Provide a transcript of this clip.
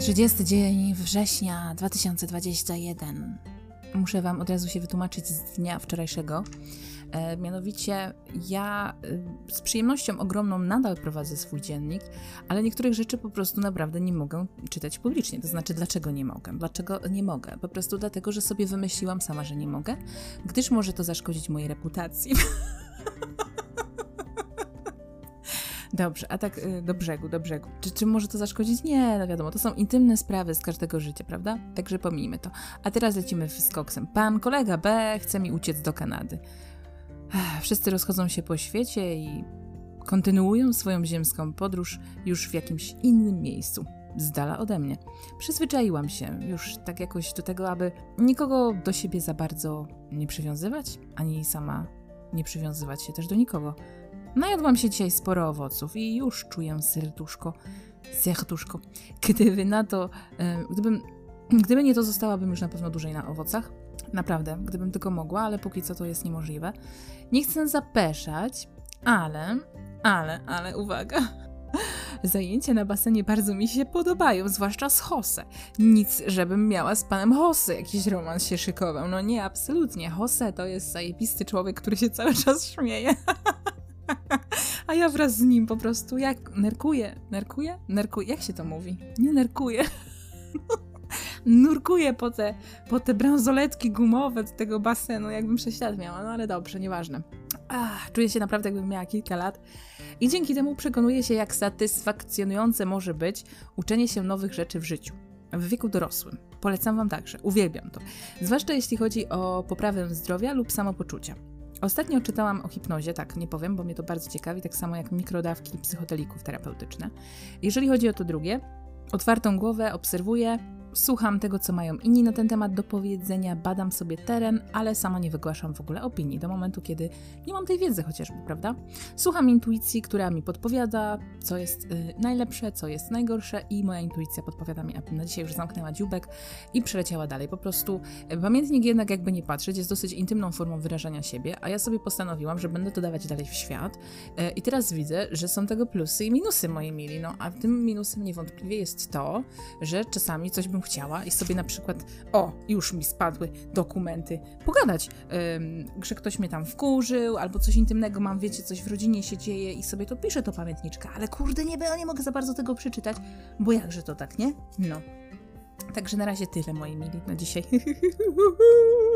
30 dzień września 2021. Muszę Wam od razu się wytłumaczyć z dnia wczorajszego. E, mianowicie, ja e, z przyjemnością ogromną nadal prowadzę swój dziennik, ale niektórych rzeczy po prostu naprawdę nie mogę czytać publicznie. To znaczy, dlaczego nie mogę? Dlaczego nie mogę? Po prostu dlatego, że sobie wymyśliłam sama, że nie mogę, gdyż może to zaszkodzić mojej reputacji. Dobrze, a tak y, do brzegu, do brzegu. Czy, czy może to zaszkodzić? Nie, no wiadomo, to są intymne sprawy z każdego życia, prawda? Także pomijmy to. A teraz lecimy z koksem. Pan kolega B chce mi uciec do Kanady. Wszyscy rozchodzą się po świecie i kontynuują swoją ziemską podróż już w jakimś innym miejscu, z dala ode mnie. Przyzwyczaiłam się już tak jakoś do tego, aby nikogo do siebie za bardzo nie przywiązywać, ani sama nie przywiązywać się też do nikogo. Najadłam się dzisiaj sporo owoców i już czuję serduszko, serduszko. Gdyby na to, gdybym, gdyby nie to, zostałabym już na pewno dłużej na owocach. Naprawdę, gdybym tylko mogła, ale póki co to jest niemożliwe. Nie chcę zapeszać, ale, ale, ale uwaga. Zajęcia na basenie bardzo mi się podobają, zwłaszcza z Jose. Nic, żebym miała z panem Jose jakiś romans się szykował. No nie, absolutnie. Jose to jest zajebisty człowiek, który się cały czas śmieje. A ja wraz z nim po prostu jak nerkuję, nerkuję, nerkuję, jak się to mówi? Nie nerkuję. Nurkuję po te, po te bransoletki gumowe do tego basenu, jakbym 6 lat miała, no ale dobrze, nieważne. Ach, czuję się naprawdę, jakbym miała kilka lat. I dzięki temu przekonuję się, jak satysfakcjonujące może być uczenie się nowych rzeczy w życiu. W wieku dorosłym. Polecam Wam także, uwielbiam to. Zwłaszcza jeśli chodzi o poprawę zdrowia lub samopoczucia. Ostatnio czytałam o hipnozie, tak, nie powiem, bo mnie to bardzo ciekawi, tak samo jak mikrodawki psychotelików terapeutyczne. Jeżeli chodzi o to drugie, otwartą głowę obserwuję, Słucham tego, co mają inni na ten temat do powiedzenia, badam sobie teren, ale sama nie wygłaszam w ogóle opinii do momentu, kiedy nie mam tej wiedzy chociażby, prawda? Słucham intuicji, która mi podpowiada, co jest y, najlepsze, co jest najgorsze i moja intuicja podpowiada mi, abym na dzisiaj już zamknęła dziubek i przeleciała dalej. Po prostu y, pamiętnik jednak, jakby nie patrzeć, jest dosyć intymną formą wyrażania siebie, a ja sobie postanowiłam, że będę to dawać dalej w świat y, i teraz widzę, że są tego plusy i minusy, moi mili, no a tym minusem niewątpliwie jest to, że czasami coś bym chciała i sobie na przykład, o, już mi spadły dokumenty, pogadać, że ktoś mnie tam wkurzył, albo coś intymnego mam, wiecie, coś w rodzinie się dzieje i sobie to piszę, to pamiętniczka, ale kurde, nie, nie mogę za bardzo tego przeczytać, bo jakże to tak, nie? No. Także na razie tyle, moi mili, na dzisiaj.